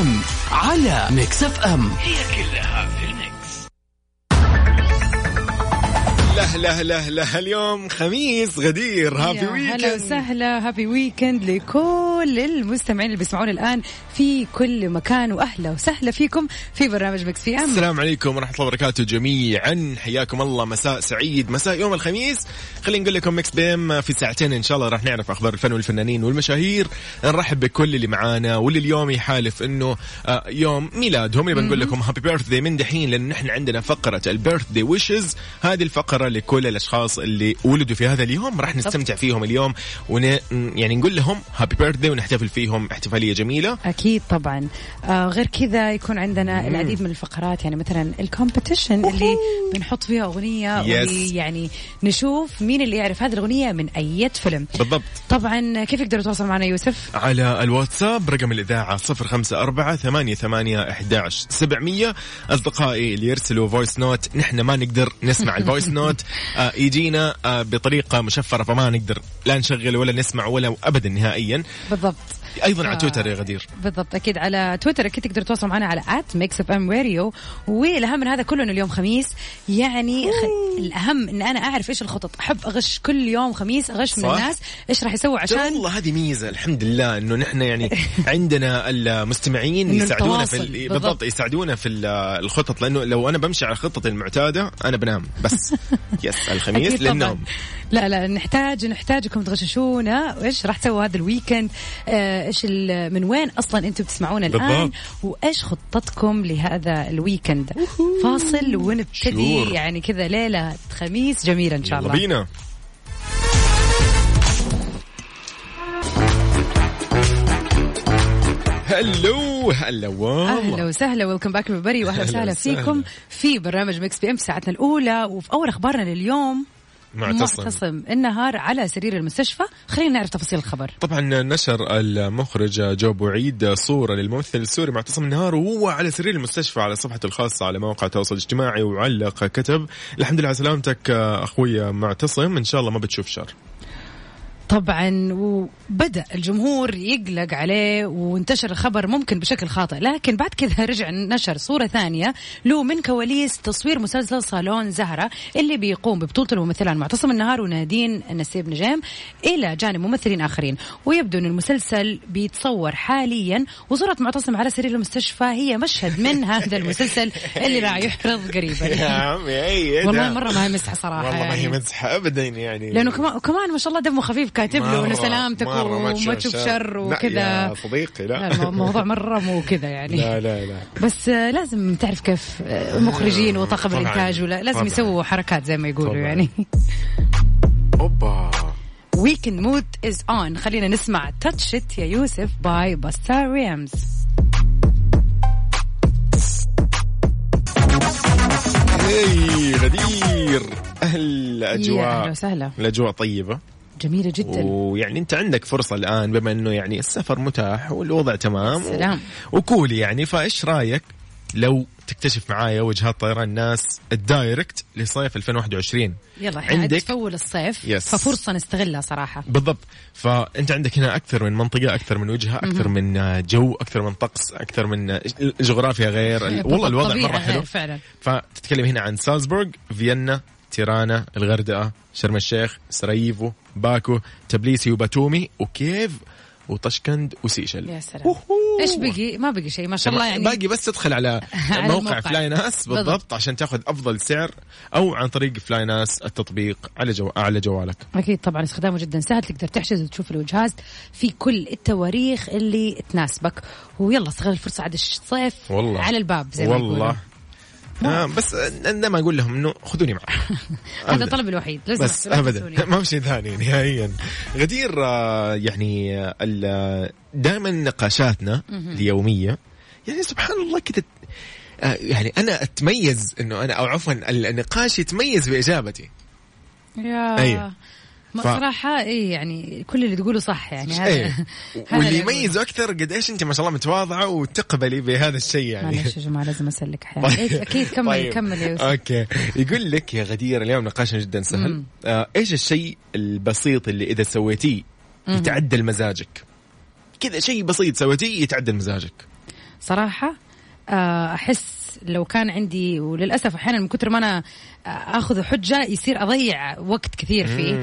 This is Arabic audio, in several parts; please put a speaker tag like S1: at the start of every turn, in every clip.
S1: ام على Mix FM هي كلها في ال mix.
S2: لا لا لا لا. اليوم خميس غدير. happy
S3: يا هلا
S2: weekend
S3: وسهلا. happy weekend لكل المستمعين اللي بيسمعونا الآن في كل مكان. وأهلا وسهلا فيكم في برنامج Mix FM
S2: السلام عليكم ورحمة الله وبركاته جميعا. حياكم الله. مساء سعيد. مساء يوم الخميس. خلينا نقول لكم Mix FM في ساعتين إن شاء الله راح نعرف أخبار الفن والفنانين والمشاهير. نرحب بكل اللي معانا. واللي اليوم يصادف إنه آه، يوم ميلادهم اللي بنقول لكم happy birthday من دحين لأنه نحن عندنا فقرة ال birthday wishes هذه لكل الأشخاص اللي ولدوا في هذا اليوم راح نستمتع فيهم اليوم ون يعني نقول لهم happy birthday ونحتفل فيهم احتفالية جميلة.
S3: أكيد طبعا. آه غير كذا يكون عندنا العديد من الفقرات يعني مثلا ال competition اللي بنحط فيها. واللي يعني نشوف مين اللي يعرف هذه الأغنية من أي فيلم.
S2: بالضبط.
S3: طبعا كيف يقدروا يتواصلوا معنا يوسف؟
S2: على الواتساب رقم الإذاعة صفر خمسة أربعة ثمانية ثمانية إحداش سبعمية. أصدقائي اللي يرسلوا voice note نحن ما نقدر نسمع ال voice note آه يجينا آه بطريقة مشفرة فما نقدر لا نشغل ولا نسمع ولا أبدا نهائيا.
S3: بالضبط.
S2: أيضا على
S3: آه.
S2: تويتر يا غدير
S3: بالضبط أكيد على تويتر أكيد تقدروا تتواصلوا معنا على at Mix FM Radio والأهم من هذا كله انه اليوم خميس يعني خ... الأهم إن أنا أعرف إيش الخطط أحب أغش كل يوم خميس أغش من
S2: صح.
S3: الناس إيش راح يسووا عشان
S2: والله هذه ميزة الحمد لله إنه نحن يعني عندنا المستمعين يساعدونا في. ال-
S3: بالضبط.
S2: بالضبط يساعدونا في ال- الخطط لأنه لو أنا بمشي على خطتي المعتادة أنا بنام بس yes الخميس. للنوم
S3: لا لا نحتاج نحتاجكم تغششونا. وإيش راح تسووا هذا ال weekend آه، إيش ال- من وين أصلا أنتم بتسمعونا
S2: الآن.
S3: وإيش خطتكم لهذا ال weekend فاصل ونبتدي.
S2: sure.
S3: يعني كذا ليلة خميس جميلة إن شاء الله.
S2: بينا. هلو هلا
S3: أهلا وسهلا. welcome back everybody
S2: وأهلا
S3: وسهلا
S2: وسهلا.
S3: فيكم في برنامج Mix PM في ساعتنا الأولى. وفي أول أخبارنا لليوم
S2: معتصم.
S3: معتصم. النهار على سرير المستشفى. خلينا نعرف تفاصيل الخبر.
S2: طبعا نشر المخرج جو بوعيد صورة للممثل السوري معتصم النهار وهو على سرير المستشفى على صفحته الخاصة على موقع التواصل الاجتماعي وعلق كتب. الحمد لله على سلامتك أخوي معتصم. إن شاء الله ما بتشوف شر.
S3: طبعا وبدأ الجمهور يقلق عليه وانتشر الخبر ممكن بشكل خاطئ. لكن بعد كذا رجع نشر صورة ثانية له من كواليس تصوير مسلسل صالون زهرة اللي بيقوم ببطولة الممثلان معتصم النهار ونادين نسيب نجيم إلى جانب ممثلين آخرين. ويبدو أن المسلسل بيتصور حاليا وصورة معتصم على سرير المستشفى هي مشهد من هذا المسلسل اللي راح يحرض
S2: يا
S3: قريبا
S2: عمي أي إيه
S3: والله؟ مرة ما هي مسحة صراحة
S2: والله ما هي
S3: يعني.
S2: مزحة أبدا يعني.
S3: لأنه كمان كمان ما شاء الله دمه خفيف. كاتب له انه سلامتك وما تشوف شر وكذا.
S2: صديقي
S3: لا.
S2: لا
S3: المو- الموضوع مرة مو كذا يعني.
S2: لا لا لا.
S3: بس آه، لازم تعرف كيف آه، المخرجين وطاقم
S2: طبعاً.
S3: الإنتاج ولا لازم. يسووا حركات زي ما يقولوا. يعني.
S2: أوبا.
S3: weekend mode is on خلينا نسمع Touch It يا يوسف by Busta
S2: Rhymes غدير أهل
S3: يا
S2: أجواء
S3: أهلا وسهلا.
S2: الأجواء طيبة.
S3: جميلة جدا.
S2: ويعني أنت عندك فرصة الآن بما إنه يعني السفر متاح والوضع تمام
S3: سلام.
S2: و cool يعني فإيش رأيك لو تكتشف معايا وجهات طيران ناس ال direct لصيف 2021
S3: يلا
S2: عندك-
S3: عندك؟ تفول الصيف.
S2: yes.
S3: ففرصة نستغلها صراحة.
S2: بالضبط. فأنت عندك هنا أكثر من منطقة أكثر من وجهة أكثر من جو أكثر من طقس أكثر من جغرافيا غير. والله الوضع مرة حلو.
S3: فعلا.
S2: فتتكلم هنا عن سالزبورغ فيينا تيرانا الغردقة شرم الشيخ سراييفو باكو تبليسي وباتومي وكييف وطشكند وسيشل.
S3: يا سلام. إيش بقي؟ ما بقي شيء ما شاء الله يعني.
S2: باقي بس تدخل على
S3: على
S2: موقع. flynas بالضبط,
S3: بالضبط.
S2: عشان تاخذ أفضل سعر أو عن طريق flynas التطبيق على جو... على جوالك.
S3: أكيد طبعا استخدامه جدا سهل تقدر تحجز وتشوف الوجهات في كل التواريخ اللي تناسبك. ويلا استغل الفرصة عاد الصيف
S2: والله.
S3: على الباب زي ما.
S2: والله. آه بس أنا ما أقول لهم إنه خذوني معك
S3: هذا. الطلب الوحيد لازم
S2: بس ابدا. ما في شيء ثاني نهائيا غدير آه، يعني دائما نقاشاتنا اليومية يعني سبحان الله آه، يعني أنا أتميز إنه أنا أو عفوا النقاش يتميز بإجابتي
S3: يا
S2: أيوة.
S3: صراحة إيه يعني كل اللي تقوله صح يعني هذا إيه.
S2: واللي. يميزه أكثر قد إيش أنت ما شاء الله متواضعة وتقبلي بهذا الشيء يعني.
S3: معلش يا جماعة لازم أسلك أحيانا إيه، أكيد كمل
S2: طيب.
S3: كمل يا يوسف
S2: أوكي. يقول لك يا غدير اليوم نقاشنا جدا سهل.
S3: مم.
S2: آه إيش الشيء البسيط اللي إذا سويتيه يتعدل مزاجك؟ كذا شيء بسيط سويتيه يتعدل مزاجك.
S3: صراحة آه، أحس لو كان عندي وللأسف أحيانا من كثر ما أنا آخذ حجة يصير أضيع وقت كثير فيه.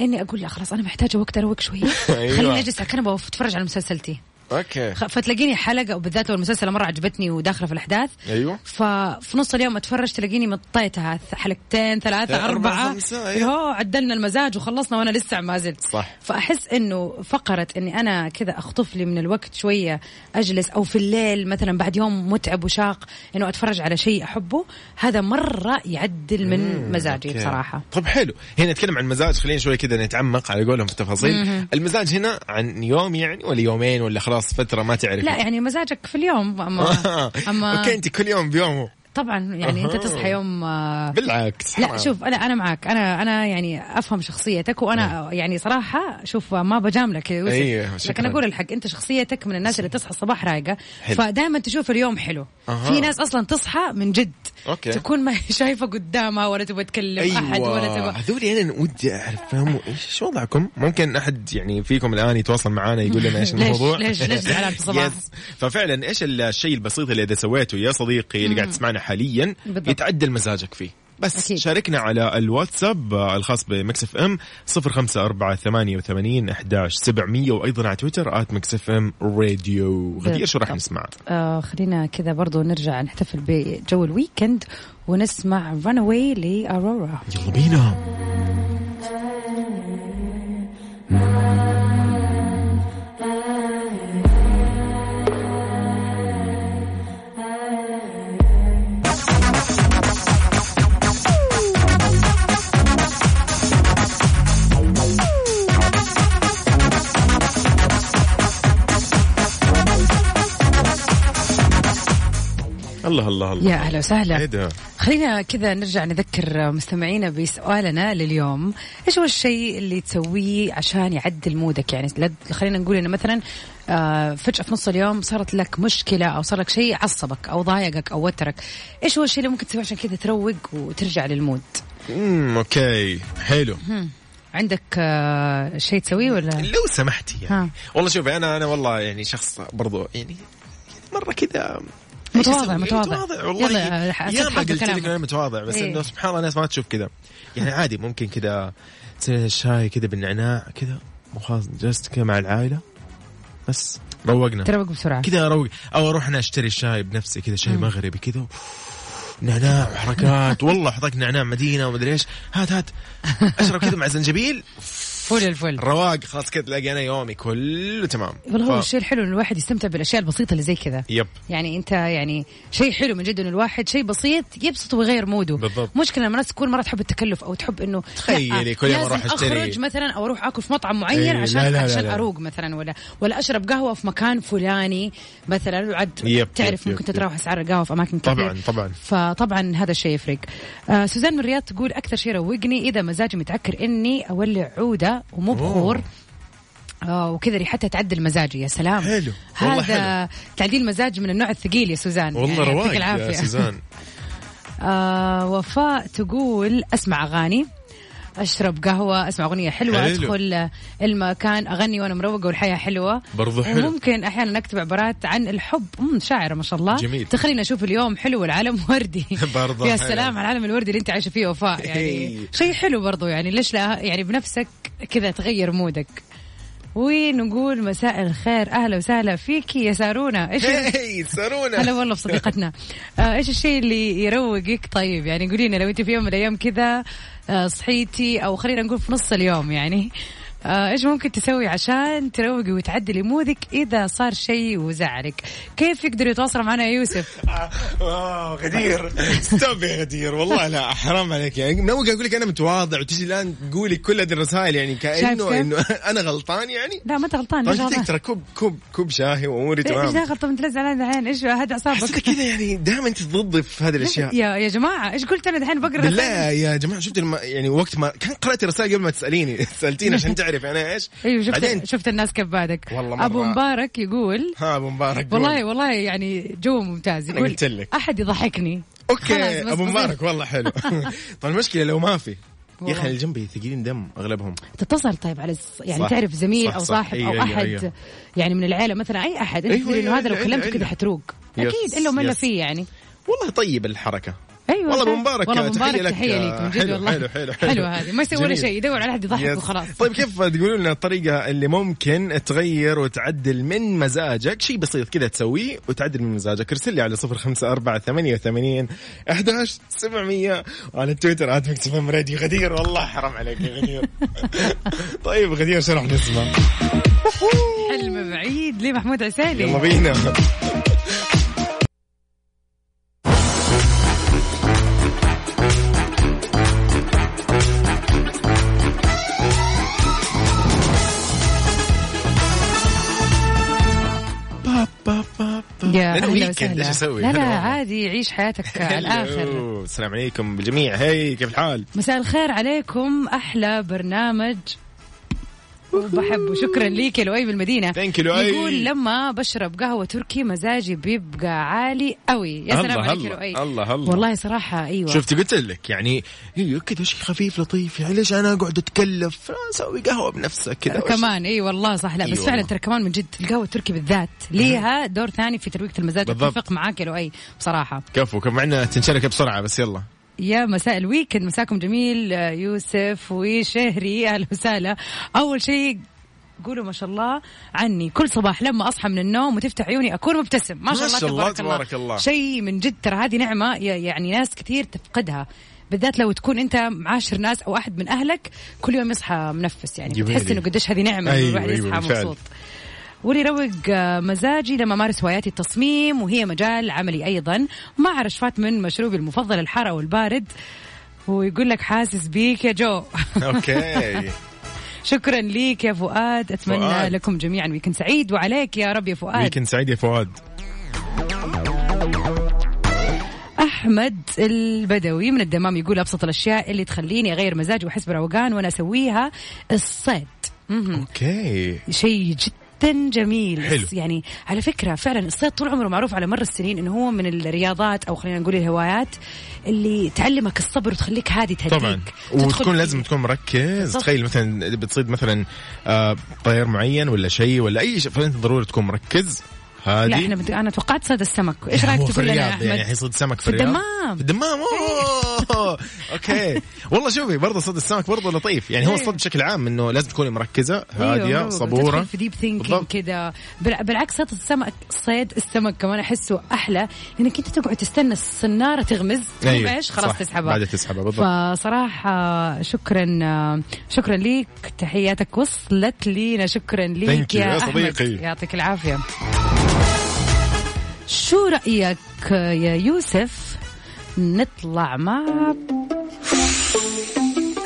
S3: إني أقول لا خلاص أنا محتاجة وقت أروق شوية
S2: أيوة.
S3: خليني أجلس على الكنبه واتفرج على مسلسلتي أوكي. فتلاقيني حلقة وبالذات لو المسلسل مرة عجبتني وداخلة في الأحداث.
S2: أيوه.
S3: ففي نص اليوم أتفرج تلاقيني مطيتها. حلقتين ثلاثة
S2: أربعة،
S3: أربعة.
S2: خمسة، أيوة.
S3: هو عدلنا المزاج وخلصنا وأنا لسه ما زلت.
S2: صح.
S3: فأحس إنه فقرة إني أنا كذا أخطف لي من الوقت شوية أجلس أو في الليل مثلا بعد يوم متعب وشاق إنه أتفرج على شيء أحبه هذا مرة يعدل من مزاجي
S2: okay.
S3: بصراحة.
S2: طب حلو. هنا نتكلم عن مزاج خلينا شوي كذا نتعمق على قولهم في التفاصيل. المزاج هنا عن يوم يعني ولا يومين ولا خلاص فترة ما تعرف
S3: لا يعني مزاجك في اليوم أما, أما
S2: okay أنت كل يوم بيومه
S3: طبعا يعني أنت
S2: أها.
S3: تصحى يوم آه،
S2: بالعكس
S3: لا. شوف أنا أنا معك أنا أنا يعني أفهم شخصيتك وأنا يعني صراحة شوف ما بجاملك
S2: أيوه،
S3: لكن. أقول الحق أنت شخصيتك من الناس اللي تصحى الصباح
S2: رايقة.
S3: فدائما تشوف اليوم حلو
S2: أها.
S3: في ناس أصلا تصحى من جد
S2: okay.
S3: تكون ما شايفة قدامها ولا تبغى تكلم أحد ولا
S2: أيوه
S3: تبغى
S2: هذول أنا ودي أعرف فهموا إيش وضعكم؟ ممكن أحد يعني فيكم الآن يتواصل معنا يقول لنا
S3: إيش
S2: الموضوع
S3: ليش- ليش زعلان في الصباح؟
S2: ففعلا إيش الشيء البسيط اللي إذا سويته يا صديقي اللي قاعد تسمعنا حاليا. يتعدل مزاجك فيه بس
S3: أكيد.
S2: شاركنا على الواتساب آه، الخاص ب Mix FM 05488 11700 وأيضا على تويتر at Mix FM Radio غدير شو راح. نسمع؟
S3: آه خلينا كذا برضو نرجع نحتفل بجو الويكند ونسمع رانوي لأرورا
S2: يلا بينا الله الله الله.
S3: يا أهلا وسهلا.
S2: ده؟
S3: خلينا كذا نرجع نذكر مستمعينا بسؤالنا لليوم. إيش هو الشيء اللي تسويه عشان يعدل mood ك؟ يعني خلينا نقول إنه مثلا آه، فجأة في نص اليوم صارت لك مشكلة أو صار لك شيء عصبك أو ضايقك أو وترك. إيش هو الشيء اللي ممكن تسويه عشان كذا تروق وترجع لل mood؟
S2: امم okay. حلو.
S3: عندك آه، شيء تسويه ولا؟
S2: لو سمحتي يعني.
S3: ها.
S2: والله شوفي أنا أنا والله يعني شخص برضو يعني مرة كذا
S3: متواضع،؟ متواضع.
S2: متواضع والله. يا ما قلت لك. أنا متواضع بس
S3: إيه.
S2: إنه سبحان الله الناس ما تشوف كذا. يعني عادي ممكن كذا تصير الشاي كذا بالنعناع كذا وخلاص جلست كذا مع العائلة. بس روقنا.
S3: تروق بسرعة.
S2: كذا اروق أو أروح أنا أشتري الشاي بنفسي كذا شاي مغربي كذا. نعناع وحركات. والله حطك نعناع مدينة ومدري إيش. هات هات. أشرب كذا مع زنجبيل.
S3: فل الفل.
S2: رواق خلاص كذا تلاقي أنا يومي كله تمام.
S3: والله هو
S2: ف-
S3: الشيء الحلو انه الواحد يستمتع بالأشياء البسيطة اللي زي كذا.
S2: yep.
S3: يعني أنت يعني شيء حلو من جد انه الواحد شيء بسيط يبسط ويغير mood ه.
S2: بالضبط.
S3: مشكلة لما الناس تكون مرة تحب التكلف أو تحب إنه
S2: تخيلي
S3: لا،
S2: كل يوم
S3: لازم
S2: أروح أشتري.
S3: أخرج مثلا أو أروح أكل في مطعم معين
S2: إيه،
S3: عشان
S2: لا، لا، لا،
S3: عشان
S2: لا.
S3: أروق مثلا ولا ولا أشرب قهوة في مكان فلاني مثلا.
S2: yep،
S3: تعرف
S2: yep،
S3: ممكن
S2: yep،
S3: تتراوح أسعار القهوة في أماكن كثير
S2: طبعا طبعا.
S3: فطبعا هذا الشيء يفرق. آه سوزان من الرياض تقول أكثر شيء يروقني إذا مزاجي متعكر إني أولع عودة ومو بخور. آه وكذا ريحتها تعدل مزاجي يا سلام
S2: حلو. والله
S3: هذا تعديل مزاج من النوع الثقيل يا سوزان
S2: والله
S3: يعني
S2: رواق يا سوزان
S3: آه وفاء تقول أسمع أغاني أشرب قهوة أسمع أغنية حلوة
S2: حلو.
S3: أدخل المكان أغني وأنا مروقة والحياة حلوة
S2: برضو حلو.
S3: وممكن أحيانا أكتب عبارات عن الحب امم شاعرة ما شاء الله
S2: جميل.
S3: تخليني أشوف اليوم حلو والعالم وردي
S2: برضو
S3: يا
S2: حلو.
S3: سلام على العالم الوردي اللي انت عايشة فيه وفاء يعني
S2: إيه.
S3: شيء حلو برضو يعني ليش لا يعني بنفسك كذا تغير mood ك. ونقول مساء الخير؟ أهلا وسهلا فيكي يا سارونا. إيش
S2: هي
S3: هلا
S2: سارونا.
S3: والله بصديقتنا آه إيش الشيء اللي يروقك؟ طيب يعني قولي لنا لو أنت في يوم من الأيام كذا آه صحيتي أو خلينا نقول في نص اليوم يعني. إيش ممكن تسوي عشان تروقي وتعدلي mood ك إذا صار شيء وزعلك؟ كيف يقدروا يتواصلوا معنا يا يوسف؟
S2: wow غدير. stop يا غدير. والله لا حرام عليك. يعني نوقع أقول لك أنا متواضع وتجي الآن تقولي كل هذه الرسائل يعني
S3: كأنه؟
S2: إنه أنا غلطان يعني؟
S3: لا ما أنت غلطان
S2: ترى كوب كوب كوب شاهي وأموري
S3: إيش
S2: تمام.
S3: داخل طب انت زعلان دحين إيش
S2: حسيت
S3: أعصابك؟
S2: كذا يعني دائما انت ضدي في هذه الأشياء.
S3: يا يا جماعة إيش قلت أنا دحين؟
S2: بقرأ
S3: رسائل؟
S2: يا جماعة شفت. يعني وقت ما كان قرأت الرسائل قبل ما تسأليني. سألتيني عشان تعرف أنا إيش
S3: أيوه شفت
S2: بعدين
S3: شفت الناس كيف بعدك
S2: والله مرة.
S3: أبو مبارك يقول
S2: ها أبو مبارك قول.
S3: والله والله يعني جو ممتاز يقول
S2: قلت لك.
S3: أحد يضحكني
S2: okay
S3: أبو.
S2: مبارك والله حلو طيب المشكلة لو ما في يا أخي اللي جنبي ثقيلين دم أغلبهم
S3: تتصل طيب على الس- يعني
S2: صح.
S3: تعرف زميل
S2: صح،
S3: أو
S2: صح.
S3: صاحب أو
S2: أيوة، أيوة،
S3: أحد
S2: أيوة.
S3: يعني من العيلة مثلا أي أحد أنت
S2: أيوة،
S3: تقول إنه
S2: أيوة،
S3: هذا لو كلمته. كذا حتروق أكيد إلا وملا. فيه يعني
S2: والله طيب الحركة
S3: أيوه
S2: والله مبارك
S3: والله مبارك
S2: لك.
S3: تحية ليك من جد
S2: حلو،
S3: والله.
S2: حلو، حلو، حلو.
S3: حلوة هذه. ما يسوي ولا. شيء يدور على احد يضحك. وخلاص.
S2: طيب كيف تقولوا لنا الطريقة اللي ممكن تغير وتعدل من مزاجك؟ شيء بسيط كذا تسويه وتعدل من مزاجك. ارسل لي على صفر خمسة أربعة ثمانية وثمانين أحداش سبعمية. وعلى تويتر آت مكتب راديو غدير. والله حرام عليك يا غدير. طيب غدير شو راح نسمع؟
S3: حلم بعيد ليه محمود عسالي.
S2: يلا بينا.
S3: أهلا
S2: ويكند، إيش أسوي؟
S3: لا لا. عادي عيش حياتك على
S2: الآخر. السلام عليكم بالجميع هي كيف الحال؟
S3: مساء الخير عليكم أحلى برنامج وبحبه. شكرا ليك يا لؤي بالمدينة.
S2: Thank you لؤي.
S3: يقول لما بشرب قهوة تركي مزاجي بيبقى عالي قوي يا سلام
S2: الله
S3: عليك لؤي.
S2: الله الله.
S3: والله صراحة أيوة.
S2: شفتي قلت لك يعني أيوه كذا شيء خفيف لطيف. يعني ليش أنا أقعد اتكلف سوي قهوة بنفسك كذا
S3: كمان أي والله صح. لا بس
S2: والله.
S3: فعلا ترى كمان من جد القهوة التركي بالذات ليها دور ثاني في ترويقه المزاج. أتفق معاك يا لؤي بصراحه
S2: كفو كم معنا تنشرك بسرعة بس يلا.
S3: يا مساء الويكند. مساكم جميل يوسف وشهري. أهلا وسهلا. أول شيء قولوا ما شاء الله عني. كل صباح لما أصحى من النوم وتفتح عيوني أكون مبتسم. ما شاء
S2: ما
S3: الله
S2: شاء الله،
S3: تبارك,
S2: تبارك الله.
S3: شيء من جد ترى هذه نعمة يعني ناس كثير تفقدها. بالذات لو تكون أنت معاشر ناس أو أحد من أهلك كل يوم يصحى منفس يعني. تحس إنه قديش هذه نعمة.
S2: أيوة،
S3: أيوة الواحد
S2: أيوة،
S3: يصحى
S2: بالفعل.
S3: مبسوط. واللي يروق آه، مزاجي لما مارس هواياتي التصميم وهي مجال عملي أيضا. مع رشفات من مشروبي المفضل الحار أو البارد ويقول لك حاسس بيك يا جو.
S2: okay.
S3: شكرا ليك يا فؤاد. أتمنى
S2: فؤاد.
S3: لكم جميعا weekend سعيد. وعليك يا رب يا فؤاد.
S2: weekend سعيد يا فؤاد.
S3: أحمد البدوي من الدمام يقول أبسط الأشياء اللي تخليني أغير مزاجي وأحس بروقان وأنا أسويها الصيد.
S2: أوكي.
S3: شيء جدا جميل.
S2: حلو.
S3: يعني على فكرة فعلا الصيد طول عمره معروف على مر السنين إنه هو من الرياضات أو خلينا نقول الهوايات اللي تعلمك الصبر وتخليك هادي تهديك.
S2: طبعا. وتكون لازم تكون مركز.
S3: بالضبط.
S2: تخيل مثلا بتصيد مثلا آه، طير معين ولا شيء ولا أي شيء فأنت ضروري تكون مركز. هذه
S3: لا إحنا بد... أنا توقعت صيد السمك.
S2: إيش رأيك
S3: تقول لنا يا أحمد؟
S2: يعني حيصيد سمك في,
S3: في
S2: الرياض؟
S3: الدمام.
S2: في الدمام؟ أوه! okay. والله شوفي برضه صيد السمك برضه لطيف. يعني هو
S3: إيه.
S2: الصيد بشكل عام إنه لازم تكوني مركزة
S3: أيوة،
S2: هادية.
S3: صبورة. في deep
S2: thinking.
S3: كذا بال- بالعكس صيد السمك صيد السمك كمان أحسه أحلى. لانك أنت تقعد تستنى الصنارة تغمز. إيش خلاص
S2: صح.
S3: تسحبها.
S2: بعدها تسحبها بالضبط.
S3: فصراحة شكرا شكرا ليك. تحياتك وصلت لينا. شكرا ليك يا,
S2: يا. صديقي.
S3: يعطيك العافية. شو رأيك يا يوسف؟ نطلع مع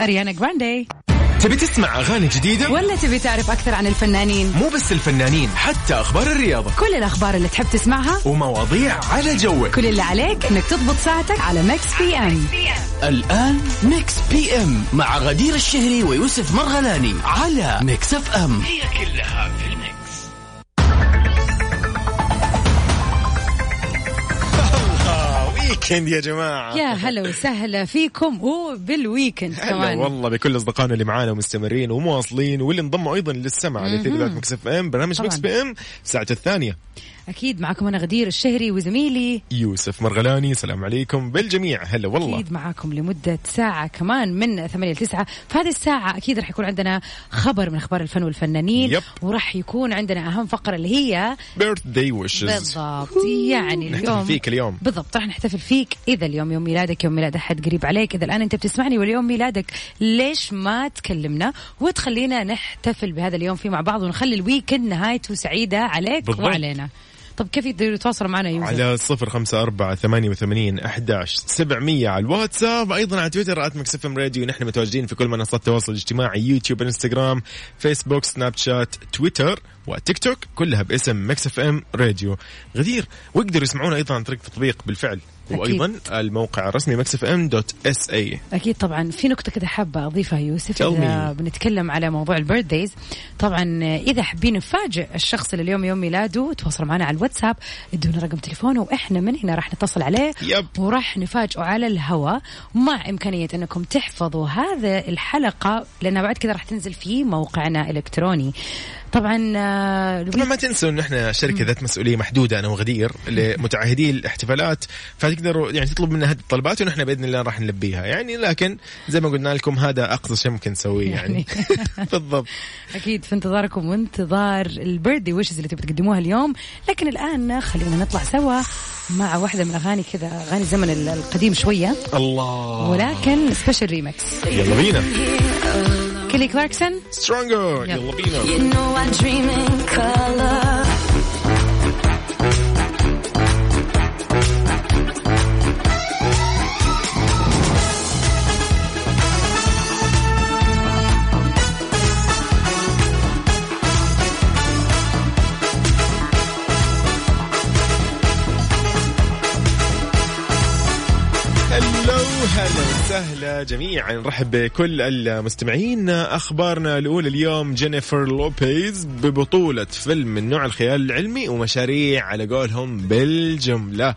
S3: أريانا جراندي.
S1: تبي تسمع أغاني جديدة؟
S3: ولا تبي تعرف أكثر عن الفنانين؟
S1: مو بس الفنانين حتى أخبار الرياضة.
S3: كل الأخبار اللي تحب تسمعها
S1: ومواضيع على جوك.
S3: كل اللي عليك إنك تضبط ساعتك على Mix PM.
S4: الآن Mix PM مع غدير الشهري ويوسف مرغلاني على Mix FM.
S1: هي كلها في
S2: weekend يا جماعة.
S3: يا هلا وسهلا فيكم وبال
S2: weekend
S3: كمان.
S2: والله بكل أصدقائنا اللي معانا ومستمرين ومواصلين واللي انضموا أيضا للسمع على ذات Mix FM برنامج. Mix PM ساعته الثانية.
S3: أكيد معكم أنا غدير الشهري وزميلي
S2: يوسف مرغلاني السلام عليكم بالجميع. هلا والله.
S3: أكيد معاكم لمدة ساعة كمان من 8 ل 9 في هذه الساعة أكيد راح يكون عندنا خبر من أخبار الفن والفنانين
S2: yep.
S3: وراح يكون عندنا أهم فقرة اللي هي
S2: birthday wishes
S3: بالضبط. يعني
S2: نحتفل
S3: اليوم
S2: فيك اليوم.
S3: بالضبط راح نحتفل فيك. إذا اليوم يوم ميلادك يوم ميلاد أحد قريب عليك. إذا الآن أنت بتسمعني واليوم ميلادك ليش ما تكلمنا وتخلينا نحتفل بهذا اليوم فيه مع بعض ونخلي ال weekend نهايته سعيدة عليك
S2: بالضبط.
S3: وعلينا؟ طب كيف يقدروا يتواصلوا معنا يوسف؟
S2: على صفر خمسة أربعة ثمانية وثمانين أحداش سبعمية. على الواتساب أيضا على تويتر at MixFM Radio نحن متواجدين في كل منصات التواصل الاجتماعي يوتيوب إنستغرام فيسبوك سناب شات تويتر وتيك توك كلها باسم Mix FM Radio غدير ويقدروا يسمعونا أيضا عن طريق تطبيق بالفعل
S3: أكيد.
S2: وأيضا الموقع الرسمي Mix FM dot SA
S3: أكيد طبعا في نقطه كده حابة أضيفها يوسف
S2: إذا.
S3: بنتكلم على موضوع ال birthdays طبعا إذا حابين نفاجئ الشخص اللي اليوم يوم ميلاده تواصلوا معنا على الواتساب ادونا رقم تليفونه وإحنا من هنا راح نتصل عليه
S2: yep.
S3: وراح نفاجئه على الهواء مع إمكانية أنكم تحفظوا هذا الحلقة لأنها بعد كذا راح تنزل في موقعنا الإلكتروني طبعا آه،
S2: طبعا ما تنسوا إن إحنا شركة ذات مسؤولية محدودة أنا وغدير لمتعهدي الاحتفالات فتقدروا يعني تطلب منا هذه الطلبات ونحن بإذن الله راح نلبيها. يعني لكن زي ما قلنا لكم هذا أقصى شيء ممكن نسويه يعني. بالضبط.
S3: أكيد في انتظاركم وانتظار ال birthday wishes اللي تبي تقدموها اليوم. لكن الآن خلينا نطلع سوا مع واحدة من اغاني كذا أغاني زمن ال- القديم شوية.
S2: الله.
S3: ولكن special remix
S2: يلا بينا.
S3: كيلي كلاركسون
S2: سترونجر
S3: يلا.
S2: يلا بينا جميعا. نرحب بكل المستمعين. أخبارنا الأولى اليوم جينيفر لوبيز ببطولة فيلم من نوع الخيال العلمي ومشاريع على قولهم بالجملة.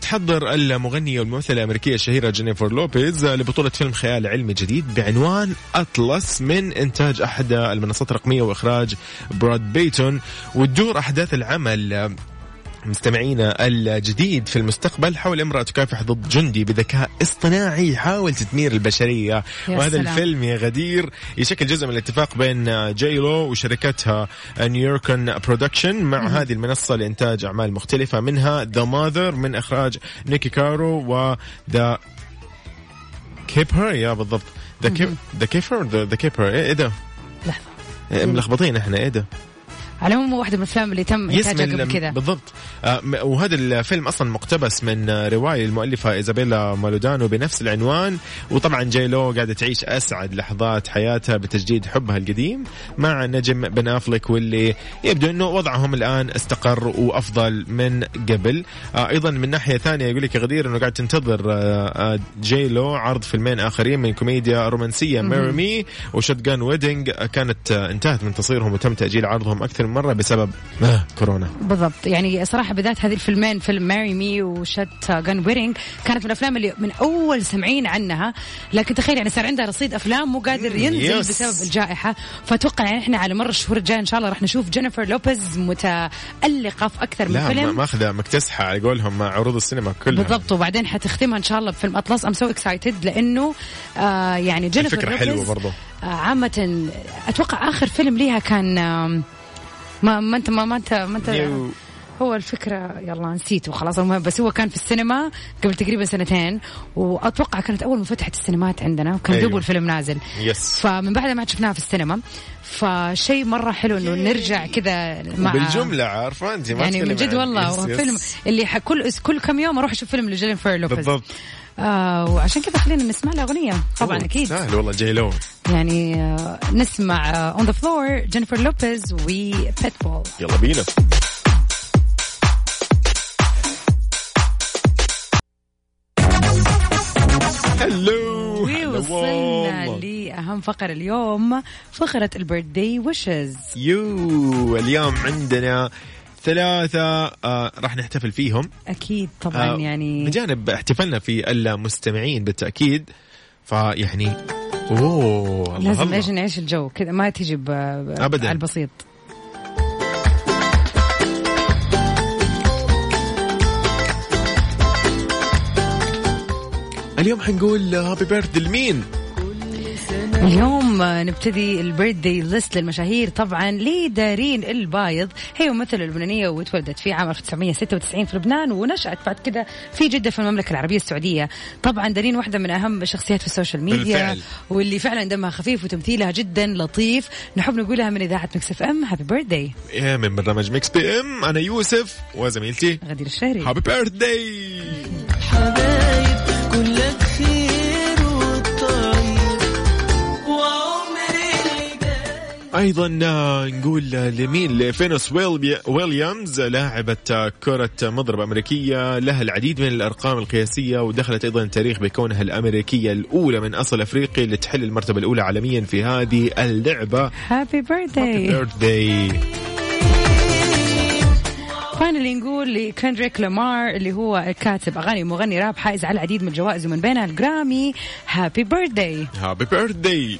S2: تحضر المغنية والممثلة الأمريكية الشهيرة جينيفر لوبيز لبطولة فيلم خيال علمي جديد بعنوان أطلس من إنتاج أحد المنصات الرقمية وإخراج براد بيتون. وتدور أحداث العمل مستمعينا الجديد في المستقبل حول امرأة تكافح ضد جندي بذكاء اصطناعي يحاول تدمير البشرية. وهذا
S3: سلام.
S2: الفيلم يا غدير يشكل جزء من الاتفاق بين J.Lo وشركتها Nuyorican Productions مع هذه المنصة لإنتاج أعمال مختلفة منها The Mother من إخراج نيكي كارو و The Cipher يا بالضبط. The The Cipher The Cipher إيه ده؟ إيه، ملخبطين إحنا إيه ده؟
S3: على العموم واحدة من الأفلام اللي تم إنتاجها قبل كذا.
S2: بالضبط. آه، وهذا الفيلم أصلا مقتبس من رواية المؤلفة إيزابيلا مالدونادو بنفس العنوان. وطبعا J.Lo قاعدة تعيش أسعد لحظات حياتها بتجديد حبها القديم مع نجم بن أفلك واللي يبدو إنه وضعهم الآن استقر وأفضل من قبل. آه، أيضا من ناحية ثانية يقول لك يا غدير إنه قاعد تنتظر آه، J.Lo عرض فيلمين آخرين من كوميديا رومانسية. Marry Me و Shotgun Wedding كانت انتهت من تصويرهم وتم تأجيل عرضهم أكثر من مرة بسبب آه، كورونا.
S3: بالضبط. يعني صراحة بالذات هذه الفيلمين فيلم Marry Me و Shotgun Wedding كانت من الأفلام اللي من أول سمعين عنها. لكن تخيل يعني صار عندها رصيد أفلام مو قادر ينزل
S2: yes.
S3: بسبب الجائحة. فأتوقع يعني إحنا على مر الشهور الجاية إن شاء الله راح نشوف جينيفر لوبيز متألقة في أكثر من
S2: لا ما-
S3: فيلم.
S2: ماخذه مكتسحة على قولهم مع عروض السينما كلها.
S3: بالضبط. وبعدين حتختمها إن شاء الله بفيلم أطلس. I'm so excited لأنه آه يعني جينيفر
S2: الفكرة
S3: لوبيز
S2: حلوة برضو.
S3: آه عامة أتوقع آخر فيلم ليها كان آم، ما ما انت ما, ما انت ما انت. هو الفكرة يلا نسيته خلاص المهم بس هو كان في السينما قبل تقريبا سنتين وأتوقع كانت أول ما فتحت السينمات عندنا وكان
S2: أيوة.
S3: دوب الفيلم نازل
S2: yes
S3: فمن بعدها ما عاد شفناها في السينما فشيء مرة حلو إنه نرجع كذا مع
S2: بالجمله عارفة أنت ما
S3: يعني من جد والله yes،
S2: yes.
S3: فيلم اللي كل كل كم يوم أروح أشوف فيلم لجينيفر لوبيز
S2: بالضبط
S3: آه وعشان كذا خلينا نسمع له أغنية. طبعا أكيد.
S2: سهل والله J.Lo
S3: يعني آه نسمع On the Floor جينيفر لوبيز وبيتبول
S2: يلا بينا. هلو
S3: وصلنا. لأهم فقرة اليوم فقرة البيرثدي ويشز
S2: يو اليوم عندنا ثلاثة آه راح نحتفل فيهم
S3: أكيد طبعا
S2: آه،
S3: يعني
S2: بجانب احتفالنا في المستمعين بالتأكيد فيعني أوه الله
S3: لازم
S2: الله.
S3: إيش نعيش الجو كذا ما تجي
S2: أبداً.
S3: على البسيط
S2: اليوم حنقول happy birthday لمين؟
S3: اليوم نبتدي ال birthday list للمشاهير طبعا لدارين البايض. هي ممثلة لبنانية وتولدت في عام 1996 في لبنان ونشأت بعد كده في جدة في المملكة العربية السعودية. طبعا دارين واحدة من أهم الشخصيات في ال social media
S2: بالفعل.
S3: واللي فعلا دمها خفيف وتمثيلها جدا لطيف. نحب نقولها من إذاعة Mix FM. happy birthday
S2: إيه، من برنامج Mix PM. أنا يوسف وزميلتي
S3: غدير الشهري.
S5: happy birthday
S2: أيضا آه، نقول آه، لمين؟ لفينوس ويل- ويليامز لاعبة آه، كرة مضرب أمريكية. لها العديد من الأرقام القياسية ودخلت أيضا التاريخ بكونها الأمريكية الأولى من أصل أفريقي اللي تحل المرتبة الأولى عالميا في هذه اللعبة.
S3: happy birthday
S2: birthday
S3: finally نقول لكندريك لامار اللي هو كاتب أغاني ومغني راب حائز على العديد من الجوائز ومن بينها الجرامي. happy birthday
S2: happy birthday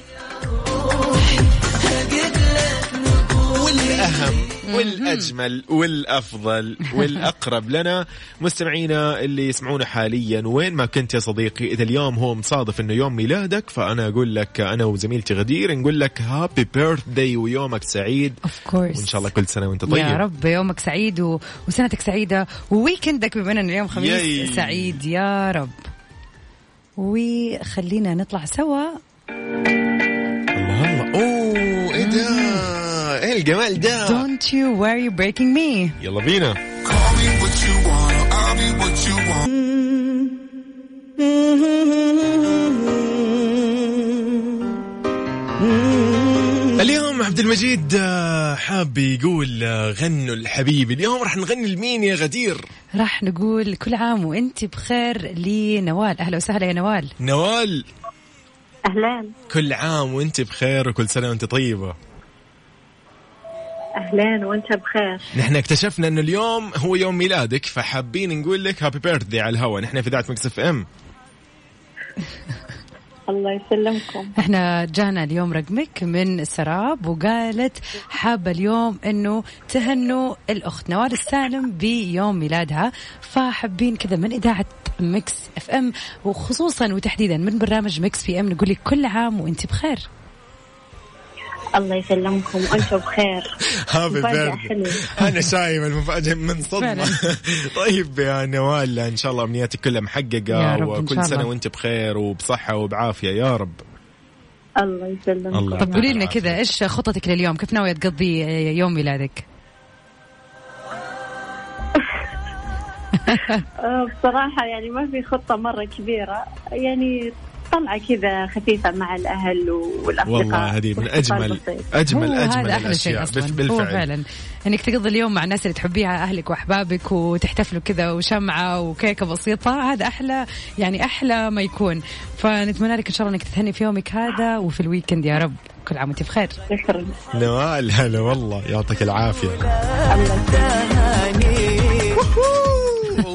S2: والأهم والأجمل والأفضل والأقرب لنا مستمعينا اللي يسمعونا حاليا. وين ما كنت يا صديقي إذا اليوم هو مصادف إنه يوم ميلادك فأنا أقول لك أنا وزميلتي غدير نقول لك happy birthday ويومك سعيد.
S3: of course
S2: وإن شاء الله كل سنة وأنت طيب.
S3: يا رب يومك سعيد و... وسنتك سعيدة وويكندك بما ان اليوم خميس
S2: yay.
S3: سعيد. يا رب. وخلينا نطلع سوا.
S2: الجمال ده.
S3: Don't you worry breaking me.
S2: يلا بينا. اليوم عبد المجيد آه، حاب يقول آه، غنوا الحبيب. اليوم راح نغني لمين يا غدير؟
S3: راح نقول كل عام وانت بخير لنوال أهلا وسهلا يا نوال.
S2: نوال.
S6: أهلين.
S2: كل عام وانت بخير وكل سنة وانت طيبة.
S6: أهلين وأنت بخير.
S2: نحن اكتشفنا إنه اليوم هو يوم ميلادك فحابين نقول لك happy birthday على الهواء نحن في إذاعة Mix FM.
S6: الله يسلمكم.
S3: إحنا جانا اليوم رقمك من سراب وقالت حابة اليوم إنه تهنوا الأخت نوال السالم بيوم ميلادها. فحابين كذا من إذاعة Mix FM وخصوصا وتحديدا من برنامج Mix PM نقول لك كل عام وأنت بخير.
S6: الله يسلمكم. وأنت بخير.
S2: هابي
S6: حلوة.
S2: أنا شايف المفاجأة من
S3: صدمة.
S2: طيب يا نوال إن شاء الله أمنياتك كلها
S3: يا
S2: محققه
S3: رب إن شاء
S2: وكل
S3: سنة.
S2: وأنت بخير وبصحة وبعافية. يا رب.
S6: الله يسلمكم.
S2: الله.
S3: طب قولي لنا كذا إيش خططك لليوم؟ كيف ناوية تقضي يوم ميلادك؟
S6: آه، بصراحة يعني ما في خطة مرة كبيرة. يعني طلعة كذا خفيفة مع الأهل والأصدقاء.
S2: والله هذه من اجمل. اجمل أجمل
S3: هذا أحلى شيء
S2: الأشياء
S3: أصلا.
S2: بال-
S3: هو
S2: بالفعل.
S3: فعلا. إنك تقضي اليوم مع الناس اللي تحبيها أهلك وأحبابك وتحتفلوا كذا وشمعة وكيكة بسيطة هذا أحلى يعني أحلى ما يكون. فنتمنى لك إن شاء الله إنك تهني في يومك هذا وفي الويكند يا رب. كل عام وأنت بخير.
S6: شكرا.
S2: نوال هلا والله. يعطيك العافية.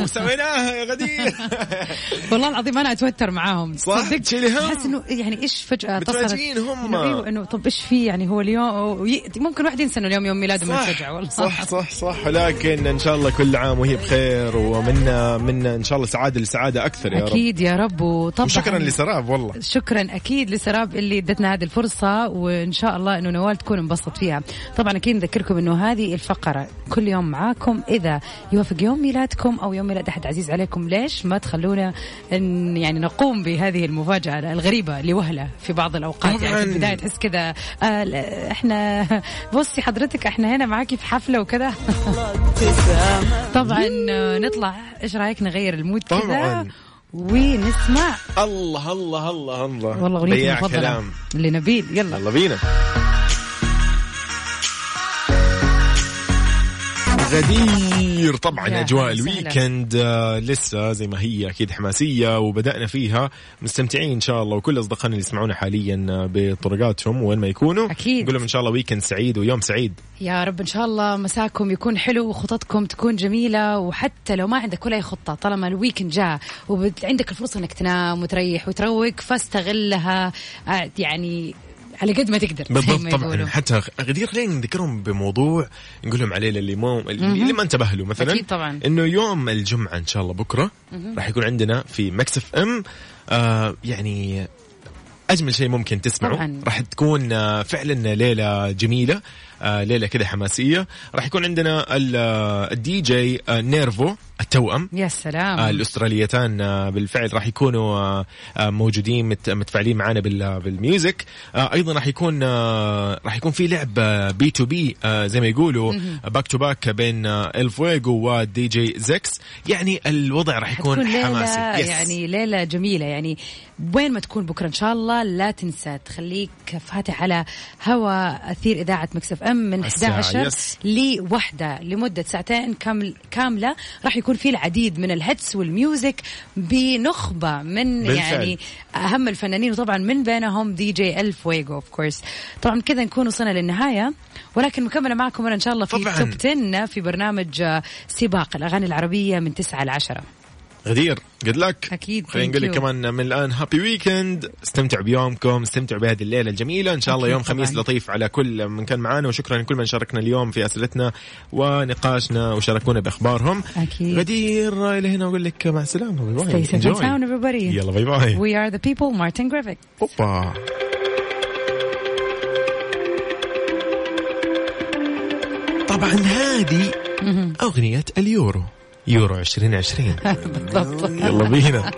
S2: وسويناها يا غدير.
S3: والله العظيم أنا أتوتر معاهم.
S2: صح؟ تشيلي هم.
S3: أحس إنه يعني إيش فجأة
S2: متفاجئين هم.
S3: انه أيوه إنه طب إيش في يعني هو اليوم ممكن واحد ينسى إنه اليوم يوم ميلاده من الفجعه والله.
S2: صح صح صح. ولكن إن شاء الله كل عام وهي بخير ومنا منا إن شاء الله سعادة لسعادة أكثر يا رب.
S3: أكيد يا رب وطبعا.
S2: وشكرا لسراب والله.
S3: شكرا أكيد لسراب اللي إدتنا هذه الفرصة وإن شاء الله إنه نوال تكون انبسط فيها. طبعا أكيد نذكركم إنه هذه الفقرة كل يوم معاكم إذا يوافق يوم ميلادكم أو يوم ميلاد احد عزيز عليكم. ليش ما تخلونا إن يعني نقوم بهذه المفاجأة الغريبة لوهلة في بعض الأوقات؟ يعني في
S2: طبعاً.
S3: البداية تحس كذا آه إحنا بصي حضرتك إحنا هنا معاكي في حفلة وكذا. طبعا آه، نطلع. إيش رأيك نغير ال mood
S2: كذا.
S3: ونسمع.
S2: الله الله الله الله.
S3: والله أغنيتي
S2: المفضلة
S3: لنبيل. يلا.
S2: يلا بينا. غدير. طبعا
S3: أجواء. ال
S2: weekend آه، لسه زي ما هي أكيد حماسية وبدأنا فيها. مستمتعين إن شاء الله وكل أصدقائنا اللي يسمعونا حاليا آه، بطرقاتهم وين ما يكونوا.
S3: أكيد.
S2: نقول لهم إن شاء الله weekend سعيد ويوم سعيد.
S3: يا رب إن شاء الله مساكم يكون حلو وخططكم تكون جميلة. وحتى لو ما عندك ولا أي خطة طالما ال weekend جاء وعندك الفرصة إنك تنام وتريح وتروق فاستغلها. آه، يعني على قد ما تقدر
S2: بالضبط طبعا. حتى غدير خلينا نذكرهم بموضوع نقول لهم عليه للي مو اللي ما انتبه له مثلا
S3: أكيد طبعا.
S2: إنه يوم الجمعة إن شاء الله بكرة راح يكون عندنا في Mix FM آه يعني أجمل شيء ممكن تسمعه. راح تكون آه، فعلا ليلة جميلة ليلة كذا حماسية. راح يكون عندنا آه، الدي جي آه، NERVO التوأم.
S3: يا سلام.
S2: آه، الأستراليتان آه، بالفعل راح يكونوا آه، آه، موجودين مت- متفاعلين معنا بال- بال music. آه، أيضا راح يكون آه، راح يكون في لعب B to B زي ما يقولوا back to back بين آه، الفويجو ودي جي زكس يعني الوضع راح يكون
S3: ليلة
S2: حماسي. yes.
S3: يعني ليلة جميلة. يعني وين ما تكون بكرة إن شاء الله لا تنسى تخليك فاتح على هوا أثير إذاعة Mix FM من
S2: الساعة،
S3: 11
S2: yes.
S3: لوحدة لمدة ساعتين كامل كاملة راح يكون في العديد من ال hits وال music بنخبة من
S2: بالفعل.
S3: يعني أهم الفنانين وطبعا من بينهم دي جي الفويجو of course طبعا كذا نكون وصلنا للنهاية ولكن مكملة معكم أنا إن شاء الله في. top 10 في برنامج آه، سباق الأغاني العربية من 9 ل 10
S2: غدير good luck.
S3: أكيد،
S2: خلينا نقول لك. كمان من الآن happy weekend استمتعوا بيومكم استمتعوا بهذه الليلة الجميلة. إن شاء الله يوم خميس. لطيف على كل من كان معانا. وشكرا لكل من شاركنا اليوم في أسئلتنا ونقاشنا وشاركونا بأخبارهم.
S3: أكيد.
S2: غدير إلى هنا أقول لك مع السلامة.
S3: bye bye.
S2: يلا bye bye.
S3: We are the people Martin Garrix.
S2: أوبا. طبعا هذه أغنية اليورو. يورو 2020
S3: بالضبط.
S2: يلا بينا.